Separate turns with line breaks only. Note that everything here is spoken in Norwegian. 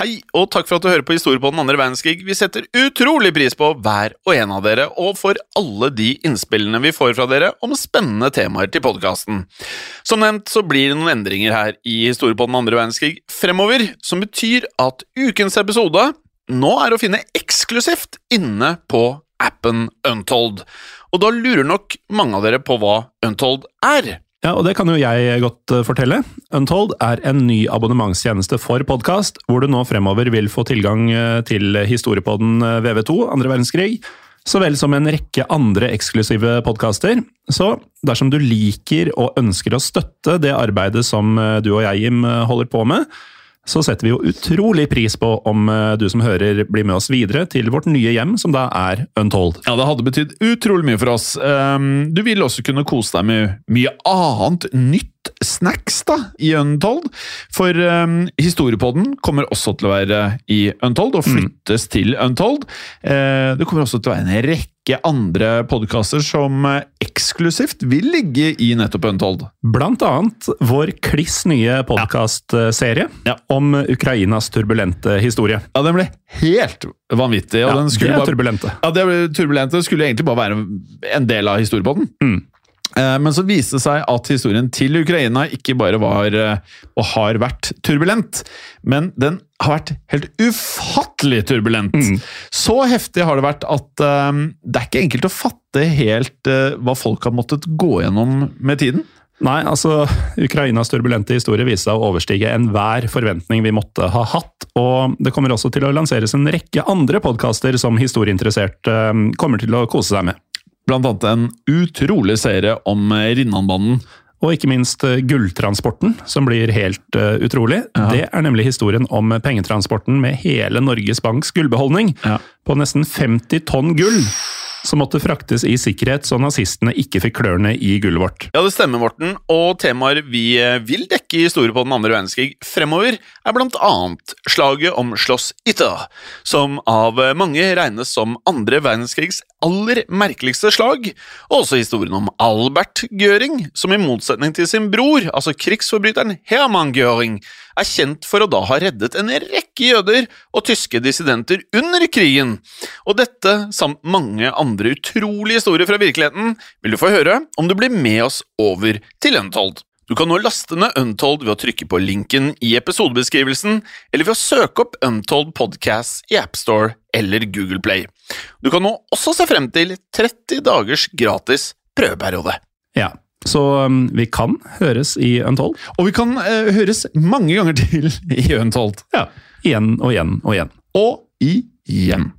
Hei, og takk for at du hører på Historie på den andre verdenskrig. Vi setter utrolig pris på hver og en av dere, og for alle de innspillene vi får fra dere om spennende temaer til podkasten. Som nevnt så blir det noen endringer her i Historie på den andre verdenskrig fremover, som betyr at ukens episode nå er å finne eksklusivt inne på appen Untold. Og da lurer nok mange av dere på hva Untold er.
Ja, og det kan jo jeg godt eh, fortelle. Untold er en ny abonnementstjeneste for podkast, hvor du nå fremover vil få tilgang eh, til historiepodden eh, VV2, andre verdenskrig, så vel som en rekke andre eksklusive podkaster. Så dersom du liker og ønsker å støtte det arbeidet som du og jeg, Jim, holder på med, så setter vi jo utrolig pris på om eh, du som hører blir med oss videre til vårt nye hjem, som da er Untold.
Ja, det hadde betydd utrolig mye for oss. Um, du vil også kunne kose deg med mye annet nytt snacks da, i Untold. For um, historiepodden kommer også til å være i Untold, og flyttes til Untold. Uh, det kommer også til å være en rekke andre podkaster som uh, eksklusivt vil ligge i nettopp Untold.
Blant annet vår kliss nye podkastserie
Ja.
om Ukrainas turbulente historie.
Ja, den ble helt vanvittig. Og
Ja,
den
det er
bare,
turbulente.
Ja, det ble turbulent. Det skulle egentlig bare være en del av historiepodden.
Mm.
Eh, Men så viste det seg at historien til Ukraina ikke bare var eh, og har vært turbulent, men den har vært helt ufattelig turbulent.
Mm.
Så heftig har det vært at eh, det er ikke enkelt å fatte helt uh, hva folk har måttet gå gjennom med tiden.
Nei, altså, Ukrainas turbulente historie viste seg å overstige enhver forventning vi måtte ha hatt, og det kommer også til å lanseres en rekke andre podkaster som historieinteressert eh, kommer til å kose seg med.
Blant annet en utrolig serie om eh, Rinnanbanden.
Og ikke minst eh, gulltransporten, som blir helt uh, utrolig. Det er nemlig historien om pengetransporten med hele Norges Banks gullbeholdning
Ja.
på nesten 50 tonn gull, som måtte fraktes i sikkerhet så nazistene ikke fikk klørne i gullet vårt.
Ja, det stemmer, Morten. Og temaer vi eh, vil dekke i historie på den andre verdenskrig fremover, er blant annet slaget om Slåss Itter, som av mange regnes som andre verdenskrigs aller merkeligste slag, og også historien om Albert Göring, som i motsetning til sin bror, altså krigsforbryteren Hermann Göring, er kjent for å da ha reddet en rekke jøder og tyske dissidenter under krigen. Og dette, samt mange andre utrolige historier fra virkeligheten, vil du få høre om du blir med oss over til Untold. Du kan nå laste ned Untold ved å trykke på linken i episodebeskrivelsen, eller ved å søke opp Untold Podcast i AppStore eller Google Play. Du kan nå også se frem til 30 dagers gratis prøveperiode.
Ja, så um, vi kan høres i Untold.
Og vi kan eh, høres mange ganger til i Untold.
Ja, igjen og igjen og igjen.
Og igjen.